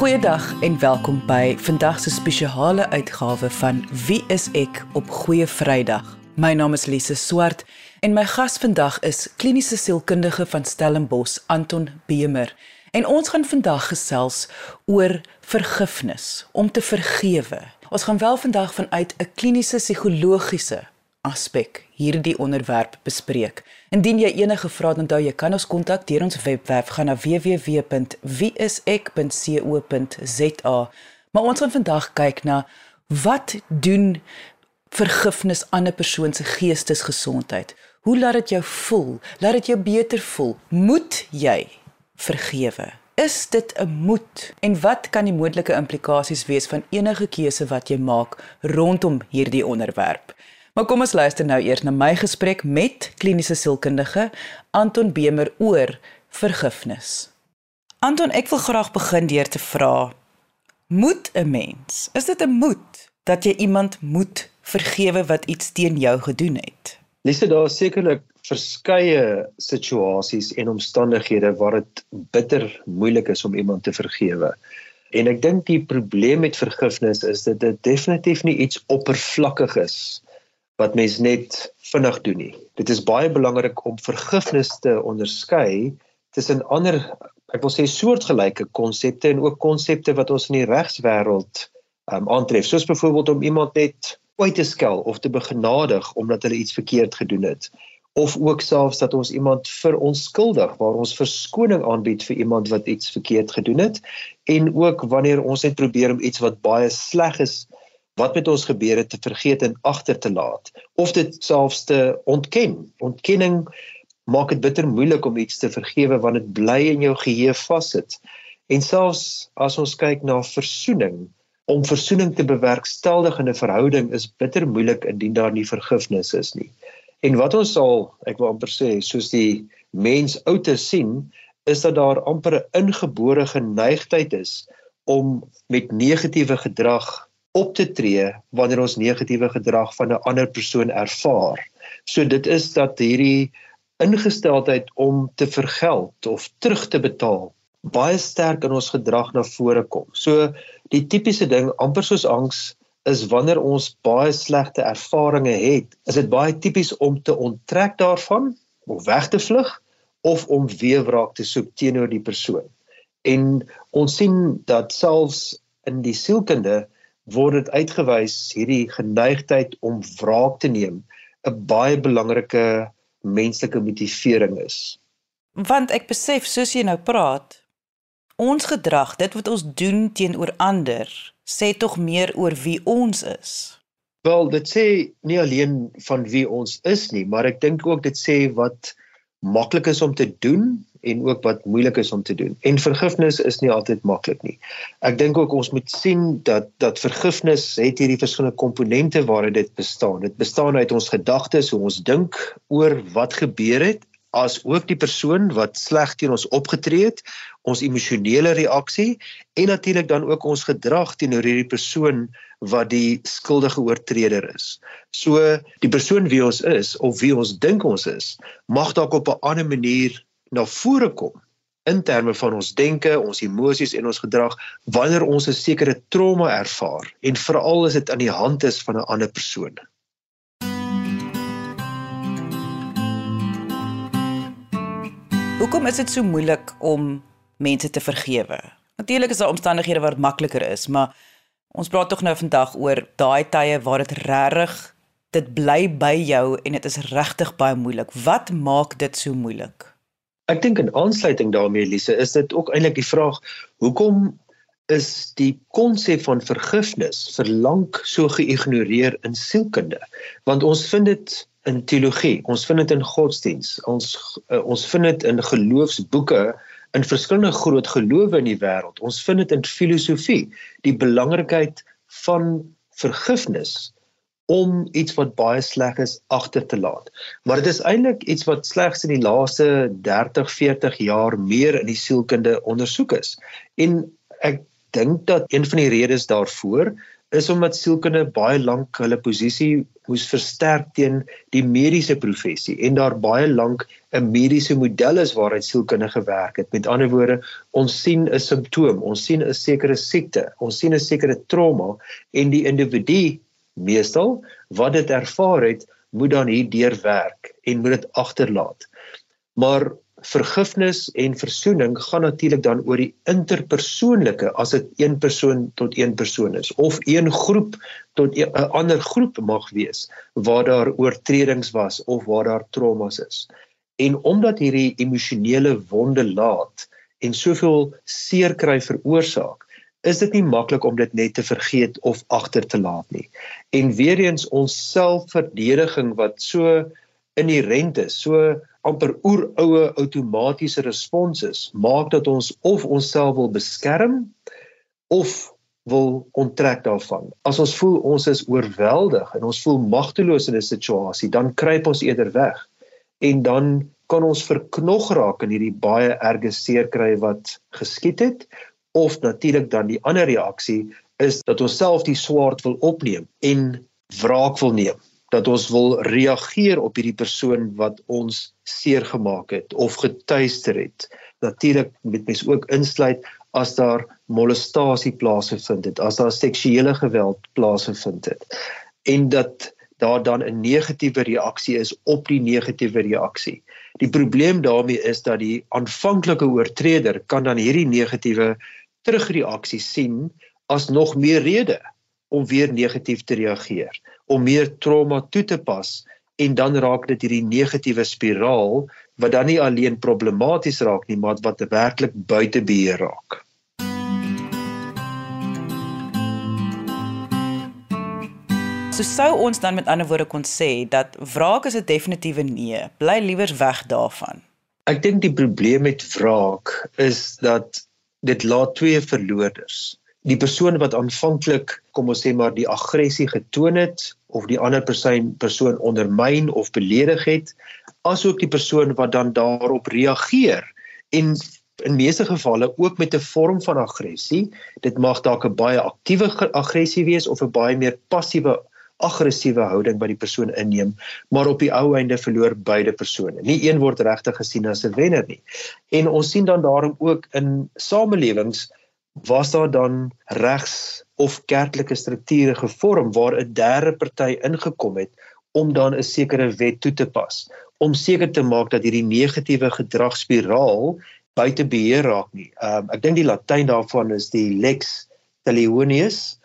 Goeiedag en welkom by vandag se spesiale uitgawe van Wie is ek op Goeie Vrydag. My naam is Lise Swart en my gas vandag is kliniese sielkundige van Stellenbosch, Anton Bemer. En ons gaan vandag gesels oor vergifnis, om te vergewe. Ons gaan wel vandag vanuit 'n kliniese psigologiese aspek hierdie onderwerp bespreek. Indien jy enige vrae het, onthou jy kan ons kontak deur ons webwerf gaan na www.wieisek.co.za. Maar ons gaan vandag kyk na wat doen vergifnis aan 'n persoon se geestesgesondheid? Hoe laat dit jou voel? Laat dit jou beter voel? Moet jy vergewe? Is dit 'n moet? En wat kan die moontlike implikasies wees van enige keuse wat jy maak rondom hierdie onderwerp? Maar kom ons luister nou eers na my gesprek met kliniese sielkundige Anton Bemer oor vergifnis. Anton, ek wil graag begin deur te vra: Moet 'n mens? Is dit 'n moet dat jy iemand moet vergewe wat iets teen jou gedoen het? Lise, daar is sekerlik verskeie situasies en omstandighede waar dit bitter moeilik is om iemand te vergewe. En ek dink die probleem met vergifnis is dat dit definitief nie iets oppervlakkig is wat mens net vinnig doen nie. Dit is baie belangrik om vergifnis te onderskei tussen ander ek wil sê soortgelyke konsepte en ook konsepte wat ons in die regswêreld um, aantref. Soos byvoorbeeld om iemand net kwyt te skel of te begenadig omdat hulle iets verkeerd gedoen het of ook selfs dat ons iemand verontskuldig waar ons verskoning aanbied vir iemand wat iets verkeerd gedoen het en ook wanneer ons net probeer om iets wat baie sleg is wat met ons gebeur het te vergeet en agter te laat. Of dit selfs te ontken. Ontkenning maak dit bitter moeilik om iets te vergewe want dit bly in jou geheue vassit en selfs as ons kyk na versoening om versoening te bewerkstellig in 'n verhouding is bitter moeilik indien daar nie vergifnis is nie. En wat ons sal, ek wil amper sê, soos die mens ouer sien, is dat daar amper 'n ingebore geneigtheid is om met negatiewe gedrag op te tree wanneer ons negatiewe gedrag van 'n ander persoon ervaar. So dit is dat hierdie ingesteldheid om te vergeld of terug te betaal baie sterk in ons gedrag na vore kom. So die tipiese ding amper soos angs is wanneer ons baie slegte ervarings het, is dit baie tipies om te onttrek daarvan of weg te vlug of om weerwraak te soek teenoor die persoon. En ons sien dat selfs in die sielkunde word dit uitgewys hierdie geneigtheid om wraak te neem 'n baie belangrike menslike motivering is. Want ek besef soos jy nou praat, ons gedrag, dit wat ons doen teenoor ander, sê tog meer oor wie ons is. Wel, dit sê nie alleen van wie ons is nie, maar ek dink ook dit sê wat maklik is om te doen en ook wat moeilik is om te doen. En vergifnis is nie altyd maklik nie. Ek dink ook ons moet sien dat dat vergifnis het hierdie verskillende komponente waaruit dit bestaan. Dit bestaan uit ons gedagtes, hoe ons dink oor wat gebeur het as ook die persoon wat sleg teen ons opgetree het, ons emosionele reaksie en natuurlik dan ook ons gedrag teenoor hierdie persoon wat die skuldige oortreder is. So die persoon wie ons is of wie ons dink ons is, mag dalk op 'n ander manier na vore kom in terme van ons denke, ons emosies en ons gedrag wanneer ons 'n sekere trauma ervaar en veral as dit aan die hand is van 'n ander persoon. Hoekom is dit so moeilik om mense te vergewe? Natuurlik is daar omstandighede waar dit makliker is, maar ons praat tog nou vandag oor daai tye waar dit regtig dit bly by jou en dit is regtig baie moeilik. Wat maak dit so moeilik? Ek dink in aansluiting daarmee Elise, is dit ook eintlik die vraag hoekom is die konsep van vergifnis vir lank so geïgnoreer in sielkunde? Want ons vind dit in teologie, ons vind dit in godsdiens, ons uh, ons vind dit in geloofsboeke in verskillende groot gelowe in die wêreld. Ons vind dit in filosofie, die belangrikheid van vergifnis om iets wat baie sleg is agter te laat. Maar dit is eintlik iets wat slegs in die laaste 30, 40 jaar meer in die sielkunde ondersoek is. En ek dink dat een van die redes daarvoor is omdat sielkunde baie lank hulle posisie moes versterk teen die mediese professie en daar baie lank 'n mediese model is waaruit sielkunde gewerk het. Met ander woorde, ons sien 'n simptoom, ons sien 'n sekere siekte, ons sien 'n sekere trauma en die individu meestal wat dit ervaar het, moet dan hierdeur werk en moet dit agterlaat. Maar vergifnis en versoening gaan natuurlik dan oor die interpersoonlike as dit een persoon tot een persoon is of een groep tot 'n ander groep mag wees waar daar oortredings was of waar daar traumas is. En omdat hierdie emosionele wonde laat en soveel seer kry veroorsaak, is dit nie maklik om dit net te vergeet of agter te laat nie. En weer eens ons selfverdediging wat so inherent is, so amper oeroue outomatiese responses maak dat ons of onsself wil beskerm of wil onttrek daarvan. As ons voel ons is oorweldig en ons voel magteloos in 'n situasie, dan kruip ons eerder weg en dan kan ons verknog raak in hierdie baie erge seer kry wat geskied het of natuurlik dan die ander reaksie is dat ons self die swaard wil opneem en wraak wil neem dat ons wil reageer op hierdie persoon wat ons seer gemaak het of getuister het. Natuurlik moet mens ook insluit as daar molestasie plaasgevind het, as daar seksuele geweld plaasgevind het en dat daar dan 'n negatiewe reaksie is op die negatiewe reaksie. Die probleem daarmee is dat die aanvanklike oortreder kan dan hierdie negatiewe terugreaksie sien as nog meer rede om weer negatief te reageer om meer trauma toe te pas en dan raak dit hierdie negatiewe spiraal wat dan nie alleen problematies raak nie maar wat werklik buite beheer raak. So sou ons dan met ander woorde kon sê dat wraak is 'n definitiewe nee, bly liewer weg daarvan. Ek dink die probleem met wraak is dat dit laat twee verloders. Die persoon wat aanvanklik kom ons sê maar die aggressie getoon het of die ander persoon persoon ondermyn of beledig het asook die persoon wat dan daarop reageer en in meeste gevalle ook met 'n vorm van aggressie dit mag dalk 'n baie aktiewe aggressie wees of 'n baie meer passiewe aggressiewe houding by die persoon inneem maar op die ou einde verloor beide persone nie een word regtig gesien as 'n wenner nie en ons sien dan daarom ook in samelewings was daar dan regs of kerklike strukture gevorm waar 'n derde party ingekom het om dan 'n sekere wet toe te pas om seker te maak dat hierdie negatiewe gedragspiraal buite beheer raak nie. Um, ek dink die Latyn daarvan is die lex talionis.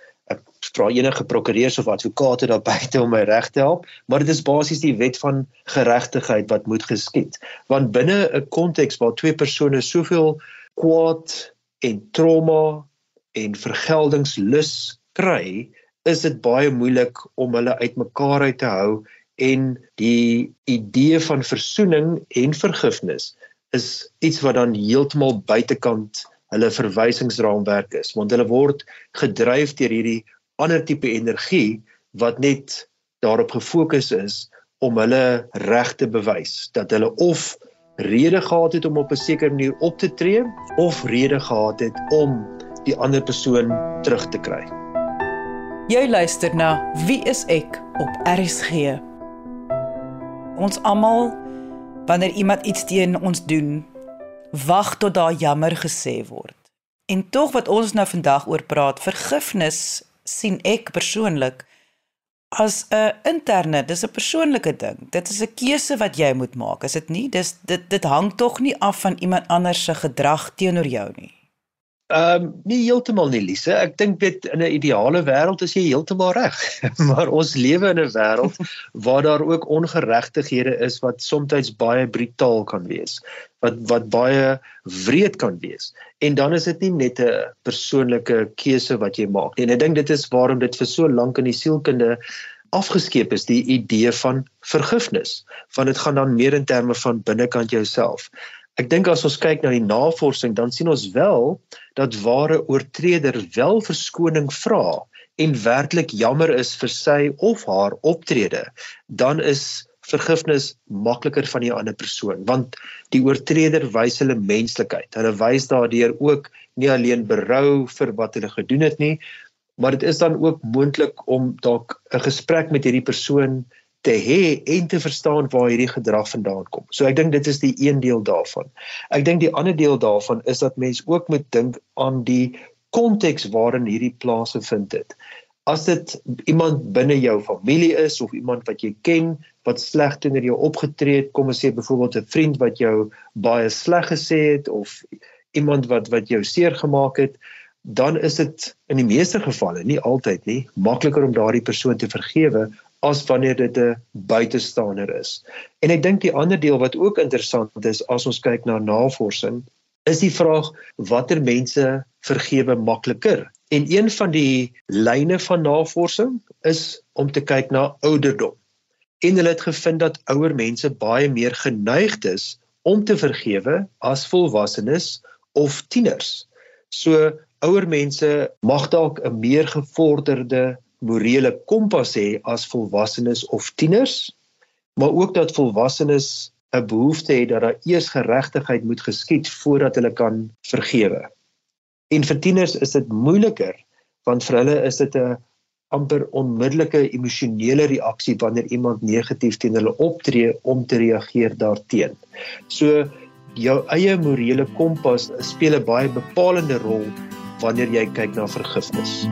Vra enige prokureurs of advokate daar buite om my reg te help, maar dit is basies die wet van geregtigheid wat moet geskied. Want binne 'n konteks waar twee persone soveel kwaad en trauma en vergeldingslus kry, is dit baie moeilik om hulle uitmekaar uit te hou en die idee van versoening en vergifnis is iets wat dan heeltemal buitekant hulle verwysingsraamwerk is want hulle word gedryf deur hierdie ander tipe energie wat net daarop gefokus is om hulle reg te bewys dat hulle of rede gehad het om op 'n sekere manier op te tree of rede gehad het om die ander persoon terug te kry. Jy luister na Wie is ek op RSG. Ons almal wanneer iemand iets teen ons doen, wag tot daar jammer gesê word. En tog wat ons nou vandag oor praat, vergifnis sien ek persoonlik as 'n interne, dis 'n persoonlike ding. Dit is 'n keuse wat jy moet maak. Is dit nie? Dis dit dit hang tog nie af van iemand anders se gedrag teenoor jou nie. Ehm um, nie heeltemal nie Lise. Ek dink dit in 'n ideale wêreld is jy heeltemal reg. maar ons lewe in 'n wêreld waar daar ook ongeregtighede is wat soms baie brutaal kan wees. Wat wat baie wreed kan wees. En dan is dit nie net 'n persoonlike keuse wat jy maak nie. En ek dink dit is waarom dit vir so lank in die sielkunde afgeskeep is die idee van vergifnis. Want dit gaan dan meer in terme van binnekant jouself. Ek dink as ons kyk na die navorsing dan sien ons wel dat ware oortreder wel verskoning vra en werklik jammer is vir sy of haar optrede, dan is vergifnis makliker van die ander persoon want die oortreder wys hulle menslikheid. Hulle wys daardeur ook nie alleen berou vir wat hulle gedoen het nie, maar dit is dan ook moontlik om dalk 'n gesprek met hierdie persoon te hê en te verstaan waar hierdie gedrag vandaan kom. So ek dink dit is die een deel daarvan. Ek dink die ander deel daarvan is dat mens ook moet dink aan die konteks waarin hierdie plase vind dit. As dit iemand binne jou familie is of iemand wat jy ken wat sleg teenoor jou opgetree het, kom ons sê byvoorbeeld 'n vriend wat jou baie sleg gesê het of iemand wat wat jou seer gemaak het, dan is dit in die meeste gevalle, nie altyd nie, makliker om daardie persoon te vergewe as wanneer dit 'n buitestander is. En ek dink die ander deel wat ook interessant is as ons kyk na navorsing, is die vraag watter mense vergewe makliker. En een van die lyne van navorsing is om te kyk na ouderdom. En hulle het gevind dat ouer mense baie meer geneigd is om te vergewe as volwassenes of tieners. So ouer mense mag dalk 'n meer gevorderde morele kompas hê as volwassenes of tieners, maar ook dat volwassenes 'n behoefte het dat daar eers geregtigheid moet geskied voordat hulle kan vergewe. En vir tieners is dit moeiliker want vir hulle is dit 'n amper onmiddellike emosionele reaksie wanneer iemand negatief teen hulle optree om te reageer daarteenoor. So jou eie morele kompas speel 'n baie bepalende rol wanneer jy kyk na vergifnis.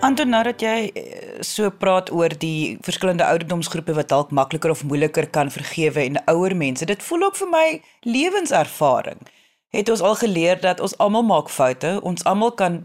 Anton, nou dat jy eh, so praat oor die verskillende ouderdomsgroepe wat dalk makliker of moeiliker kan vergewe en ouer mense, dit voel ook vir my lewenservaring. Het ons al geleer dat ons almal maak foute, ons almal kan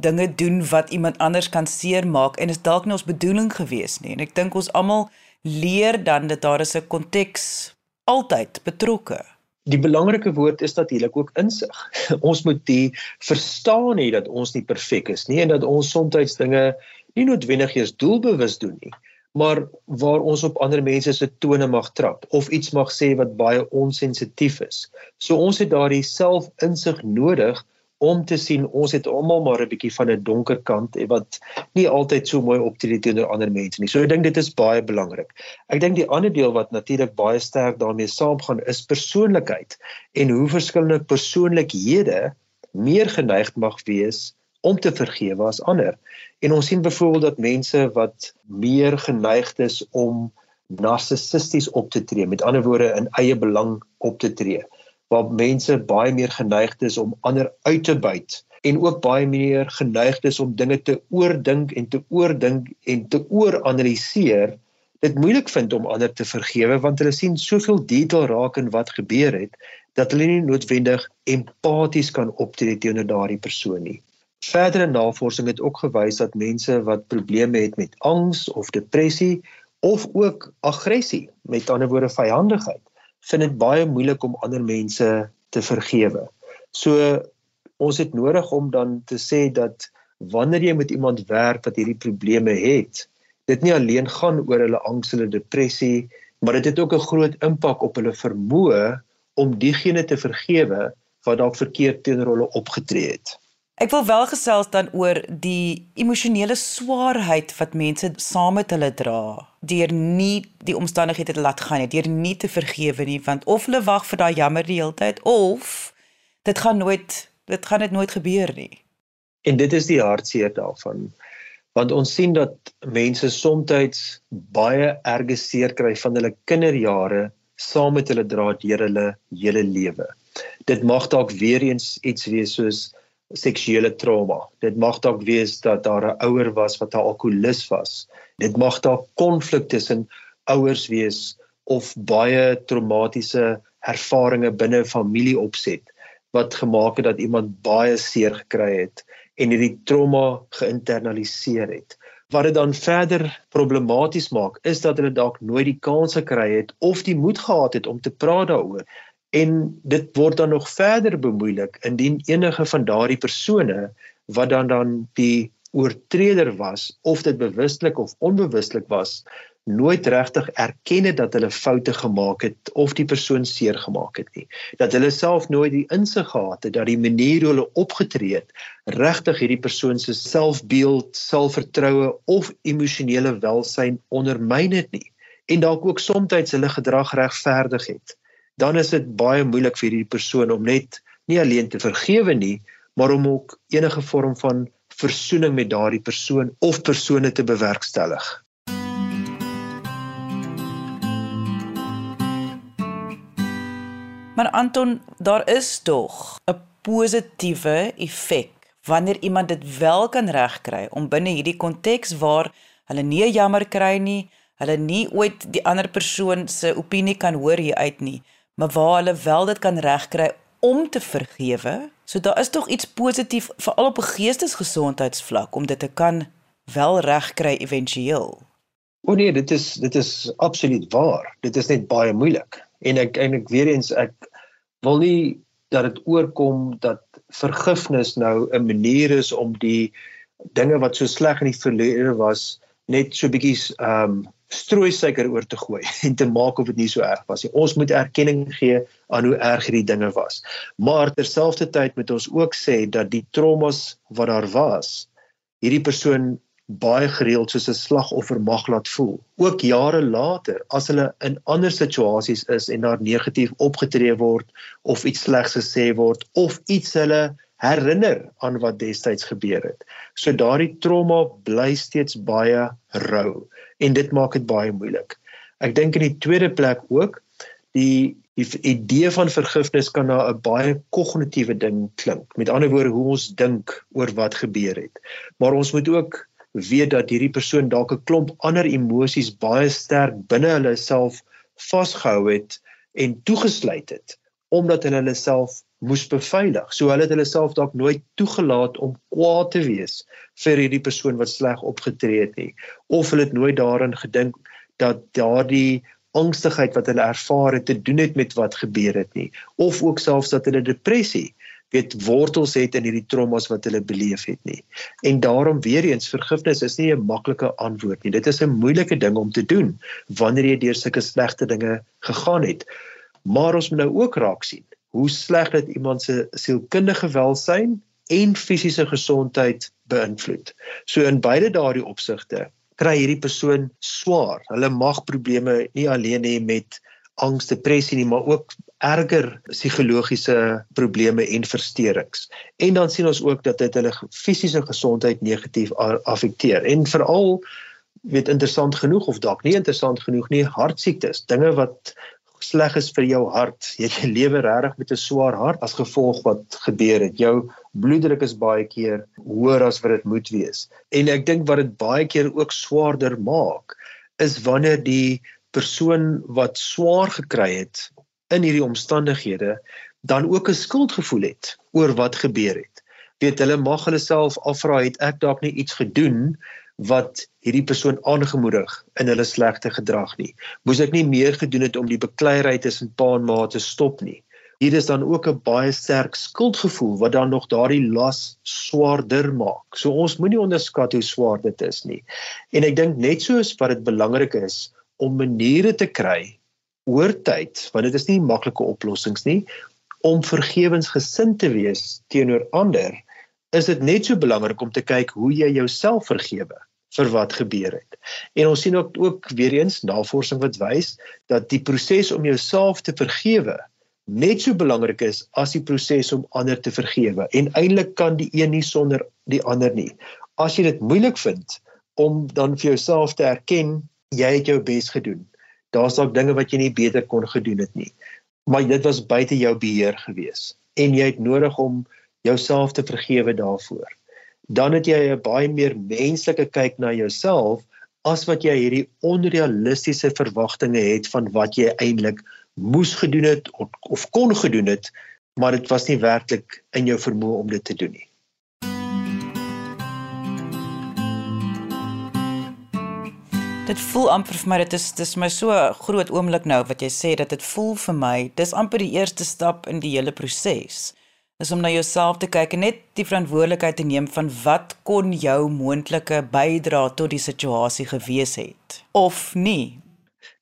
dinge doen wat iemand anders kan seermaak en is dalk nie ons bedoeling gewees nie. En ek dink ons almal leer dan dat daar is 'n konteks altyd betrokke. Die belangrike woord is natuurlik ook insig. Ons moet die verstaan hê dat ons nie perfek is nie en dat ons soms dinge nie noodwendig eens doelbewus doen nie, maar waar ons op ander mense se tone mag trap of iets mag sê wat baie onsensitief is. So ons het daardie selfinsig nodig om te sien ons het almal maar 'n bietjie van 'n donker kant wat nie altyd so mooi optree teenoor ander mense nie. So ek dink dit is baie belangrik. Ek dink die ander deel wat natuurlik baie sterk daarmee saamgaan is persoonlikheid en hoe verskillende persoonlikhede meer geneig mag wees om te vergewe as ander. En ons sien byvoorbeeld dat mense wat meer geneig is om narcissisties op te tree, met ander woorde in eie belang op te tree, waar mense baie meer geneig is om ander uit te buit en ook baie meer geneig is om dinge te oordink en te oordink en te ooranaliseer dit moeilik vind om ander te vergewe want hulle sien soveel detail raak in wat gebeur het dat hulle nie noodwendig empaties kan optree teenoor daardie persoon nie. Verdere navorsing het ook gewys dat mense wat probleme het met angs of depressie of ook aggressie, met ander woorde vyandigheid, vind dit baie moeilik om ander mense te vergewe. So ons het nodig om dan te sê dat wanneer jy met iemand werk wat hierdie probleme het, dit nie alleen gaan oor hulle angs en depressie, maar dit het ook 'n groot impak op hulle vermoë om diegene te vergewe wat dalk verkeerd teenoor hulle opgetree het. Ek wil wel gesels dan oor die emosionele swaarheid wat mense saam met hulle dra deur nie die omstandighede te laat gaan nie, deur nie te vergewe nie, want of hulle wag vir daai jammer die hele tyd of dit gaan nooit dit gaan dit nooit gebeur nie. En dit is die hartseer daarvan want ons sien dat mense soms baie erge seer kry van hulle kinderjare saam met hulle dra deur hulle hele lewe. Dit mag dalk weer eens iets wees soos seksuele trauma. Dit mag dalk wees dat daar 'n ouer was wat 'n alkolikus was. Dit mag dalk konflik tussen ouers wees of baie traumatiese ervarings binne familie opset wat gemaak het dat iemand baie seer gekry het en hierdie trauma geïnternaliseer het. Wat dit dan verder problematies maak, is dat hulle dalk nooit die kans gekry het of die moed gehad het om te praat daaroor en dit word dan nog verder bemoeilik indien enige van daardie persone wat dan dan die oortreder was of dit bewuslik of onbewuslik was nooit regtig erken het dat hulle foute gemaak het of die persoon seer gemaak het nie. Dat hulle self nooit die insig gehad het dat die manier hoe hulle opgetree het regtig hierdie persoon se selfbeeld, selfvertroue of emosionele welsyn ondermyn het nie. En dalk ook soms hulle gedrag regverdig het dan is dit baie moeilik vir hierdie persoon om net nie alleen te vergewe nie, maar om ook enige vorm van versoening met daardie persoon of persone te bewerkstellig. Maar Anton, daar is tog 'n positiewe effek wanneer iemand dit wel kan regkry om binne hierdie konteks waar hulle nie jammer kry nie, hulle nie ooit die ander persoon se opinie kan hoor hier uit nie, maar waar hulle wel dit kan regkry om te vergewe. So daar is tog iets positief veral op 'n geestesgesondheidsvlak om dit te kan wel regkry éventueel. O nee, dit is dit is absoluut waar. Dit is net baie moeilik. En ek eintlik weer eens ek wil nie dat dit oorkom dat vergifnis nou 'n manier is om die dinge wat so sleg in die verlede was net so bietjie ehm um, strooi suiker oor te gooi en te maak of dit nie so erg was nie. Ons moet erkenning gee aan hoe erg hierdie dinge was. Maar terselfdertyd moet ons ook sê dat die traumas wat daar was, hierdie persoon baie gereeld soos 'n slagoffer mag laat voel. Ook jare later as hulle in ander situasies is en daar negatief opgetree word of iets slegs gesê word of iets hulle herinner aan wat destyds gebeur het. So daardie trauma bly steeds baie rou en dit maak dit baie moeilik. Ek dink in die tweede plek ook die die idee van vergifnis kan na 'n baie kognitiewe ding klink. Met ander woorde hoe ons dink oor wat gebeur het. Maar ons moet ook weet dat hierdie persoon dalk 'n klomp ander emosies baie sterk binne hulle self vasgehou het en toegesluit het omdat hulle hulle self moes beveilig. So hulle het hulle self dalk nooit toegelaat om kwaad te wees vir hierdie persoon wat sleg opgetree het nie of hulle het nooit daaraan gedink dat daardie angstigheid wat hulle ervaar het te doen het met wat gebeur het nie of ook selfs dat hulle depressie weet wortels het in hierdie traumas wat hulle beleef het nie. En daarom weer eens vergifnis is nie 'n maklike antwoord nie. Dit is 'n moeilike ding om te doen wanneer jy deur sulke slegte dinge gegaan het. Maar ons moet nou ook raak sien hoe sleg dit iemand se sielkundige welsyn en fisiese gesondheid beïnvloed. So in beide daardie opsigte kry hierdie persoon swaar. Hulle mag probleme nie alleen hê met angs, depressie nie, maar ook erger psigologiese probleme en versteurings. En dan sien ons ook dat dit hulle fisiese gesondheid negatief affekteer. En veral weet interessant genoeg of dalk nie interessant genoeg nie, hartsiektes, dinge wat sleg is vir jou hart. Jy lewe regtig met 'n swaar hart as gevolg wat gebeur het. Jou bloeddruk is baie keer hoër as wat dit moet wees. En ek dink wat dit baie keer ook swaarder maak is wanneer die persoon wat swaar gekry het in hierdie omstandighede dan ook 'n skuldgevoel het oor wat gebeur het. Weet hulle mag hulle self afvra het ek dalk nie iets gedoen wat hierdie persoon aangemoedig in hulle slegte gedrag nie. Moes ek nie meer gedoen het om die bekleierery tussen pa en ma te stop nie. Hier is dan ook 'n baie sterk skuldgevoel wat dan nog daardie las swaarder maak. So ons moenie onderskat hoe swaar dit is nie. En ek dink net soos wat dit belangrik is om maniere te kry oor tyd, want dit is nie maklike oplossings nie, om vergewensgesind te wees teenoor ander, is dit net so belangrik om te kyk hoe jy jouself vergewe vir wat gebeur het. En ons sien ook ook weer eens navorsing wat wys dat die proses om jouself te vergewe net so belangrik is as die proses om ander te vergewe. En eintlik kan die een nie sonder die ander nie. As jy dit moeilik vind om dan vir jouself te erken jy het jou bes gedoen daar's dalk dinge wat jy nie beter kon gedoen het nie. Maar dit was buite jou beheer gewees en jy het nodig om jouself te vergewe daarvoor. Dan het jy 'n baie meer menslike kyk na jouself as wat jy hierdie onrealistiese verwagtinge het van wat jy eintlik moes gedoen het of, of kon gedoen het, maar dit was nie werklik in jou vermoë om dit te doen nie. Dit voel amper vir my dit is dis my so groot oomblik nou wat jy sê dat dit voel vir my dis amper die eerste stap in die hele proses. Is om na jouself te kyk en net die verantwoordelikheid te neem van wat kon jou moontlike bydra tot die situasie gewees het of nie.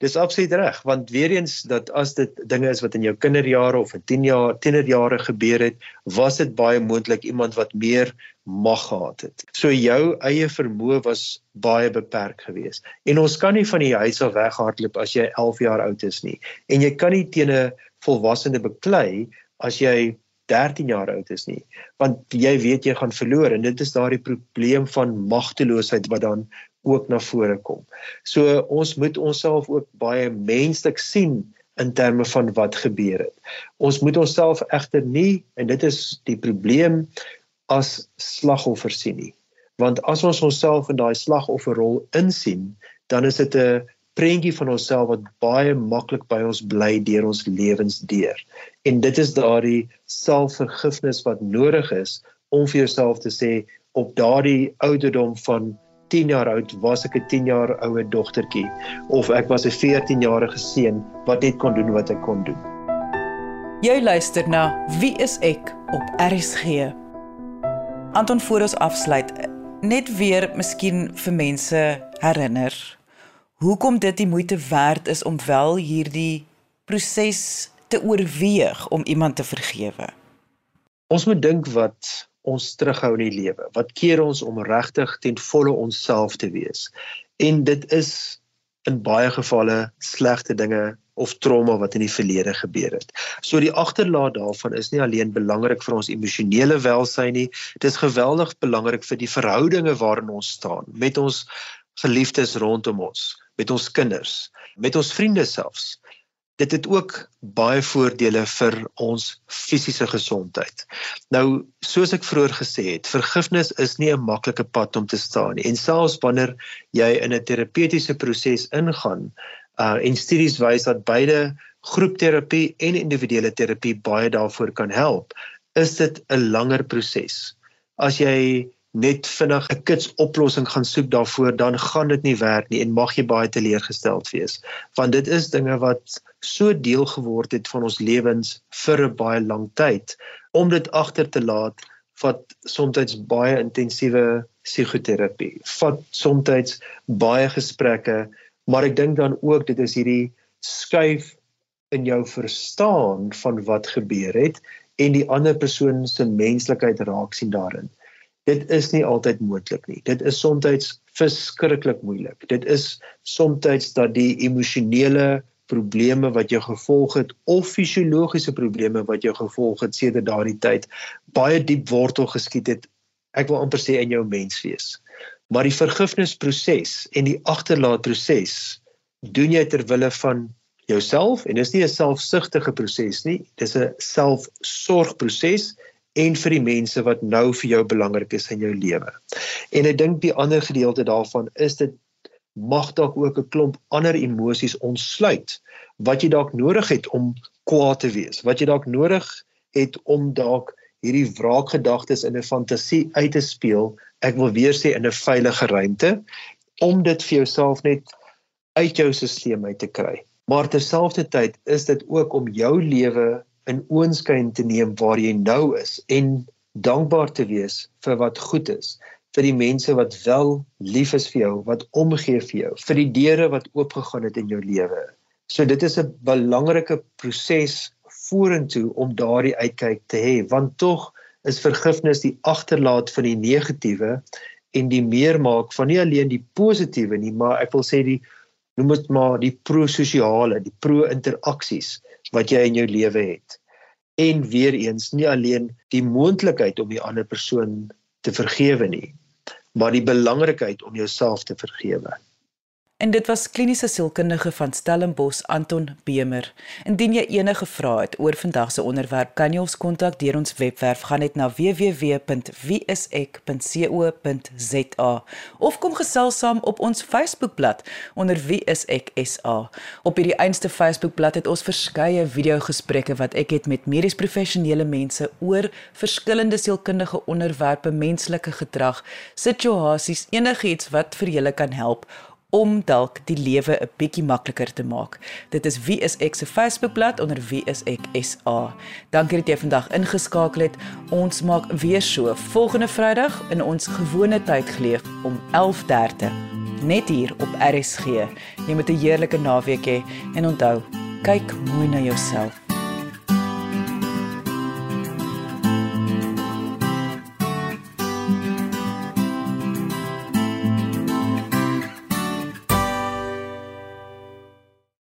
Dis absoluut reg want weer eens dat as dit dinge is wat in jou kinderjare of in 10 jaar tienerjare gebeur het, was dit baie moontlik iemand wat meer mag gehad het. So jou eie vermoë was baie beperk geweest. En ons kan nie van die huis af weghardloop as jy 11 jaar oud is nie. En jy kan nie teen 'n volwassene beklei as jy 13 jaar oud is nie want jy weet jy gaan verloor en dit is daardie probleem van magteloosheid wat dan ook na vore kom. So ons moet onsself ook baie menslik sien in terme van wat gebeur het. Ons moet onsself egter nie en dit is die probleem as slagoffer sien nie. Want as ons onsself in daai slagofferrol insien, dan is dit 'n prentjie van onsself wat baie maklik by ons bly deur ons lewens deur. En dit is daardie selfvergifnis wat nodig is om vir jouself te sê op daardie ouderdom van 10 jaar oud was ek 'n 10 jaar oue dogtertjie of ek was 'n 14 jarige seun wat net kon doen wat ek kon doen. Jy luister na Wie is ek op RSG. Anton voor ons afsluit net weer miskien vir mense herinner hoekom dit die moeite werd is om wel hierdie proses te oorweeg om iemand te vergewe. Ons moet dink wat ons terughou in die lewe? Wat keer ons om regtig ten volle onsself te wees? En dit is in baie gevalle slegte dinge of trauma wat in die verlede gebeur het. So die agterlaat daarvan is nie alleen belangrik vir ons emosionele welsyn nie, dit is geweldig belangrik vir die verhoudinge waarin ons staan met ons geliefdes rondom ons, met ons kinders, met ons vriende selfs dit het ook baie voordele vir ons fisiese gesondheid. Nou, soos ek vroeër gesê het, vergifnis is nie 'n maklike pad om te staan nie. En selfs wanneer jy in 'n terapeutiese proses ingaan, uh en studies wys dat beide groepterapie en individuele terapie baie daarvoor kan help, is dit 'n langer proses. As jy net vinnig 'n kits oplossing gaan soek daarvoor, dan gaan dit nie werk nie en mag jy baie teleurgesteld wees. Want dit is dinge wat so deel geword het van ons lewens vir 'n baie lang tyd om dit agter te laat vat soms baie intensiewe psigoterapie vat soms baie gesprekke maar ek dink dan ook dit is hierdie skuif in jou verstaan van wat gebeur het en die ander persoon se menslikheid raak sien daarin dit is nie altyd moontlik nie. Dit is soms verskriklik moeilik. Dit is soms dat die emosionele probleme wat jou gevolg het of fisiologiese probleme wat jou gevolg het sedert daardie tyd baie diep wortel geskiet het. Ek wil amper sê in jou menswees. Maar die vergifnisproses en die agterlaatproses doen jy ter wille van jouself en dis nie 'n selfsugtige proses nie. Dis 'n selfsorgproses en vir die mense wat nou vir jou belangrik is in jou lewe. En ek dink die ander gedeelte daarvan is dit mag dalk ook 'n klomp ander emosies ontsluit wat jy dalk nodig het om kwaad te wees, wat jy dalk nodig het om dalk hierdie wraakgedagtes in 'n fantasie uit te speel, ek wil weer sê in 'n veilige ruimte om dit vir jouself net uit jou stelsel uit te kry. Maar terselfdertyd is dit ook om jou lewe in oënskyn te neem waar jy nou is en dankbaar te wees vir wat goed is vir die mense wat wel lief is vir jou wat omgee vir jou vir die deure wat oopgegaan het in jou lewe. So dit is 'n belangrike proses vorentoe om daardie uitkyk te hê want tog is vergifnis die agterlaat van die negatiewe en die meermaak van nie alleen die positiewe nie maar ek wil sê die noem dit maar die prososiale die pro-interaksies wat jy in jou lewe het. En weer eens, nie alleen die moontlikheid om die ander persoon te vergewe nie, maar die belangrikheid om jouself te vergewe. En dit was kliniese sielkundige van Stellenbosch Anton Bemer. Indien jy enige vrae het oor vandag se onderwerp, kan jy ons kontak deur ons webwerf gaan net na www.wieisek.co.za of kom gesels saam op ons Facebookblad onder wieiseksa. Op hierdie einste Facebookblad het ons verskeie video-gesprekke wat ek het met medies professionele mense oor verskillende sielkundige onderwerpe, menslike gedrag, situasies, enigiets wat vir julle kan help om dalk die lewe 'n bietjie makliker te maak. Dit is wie is ek se Facebookblad onder wie is ek SA. Dankie dat jy vandag ingeskakel het. Ons maak weer so volgende Vrydag in ons gewone tyd geleef om 11:30 net hier op RSG. Jy moet 'n heerlike naweek hê en onthou, kyk mooi na jouself.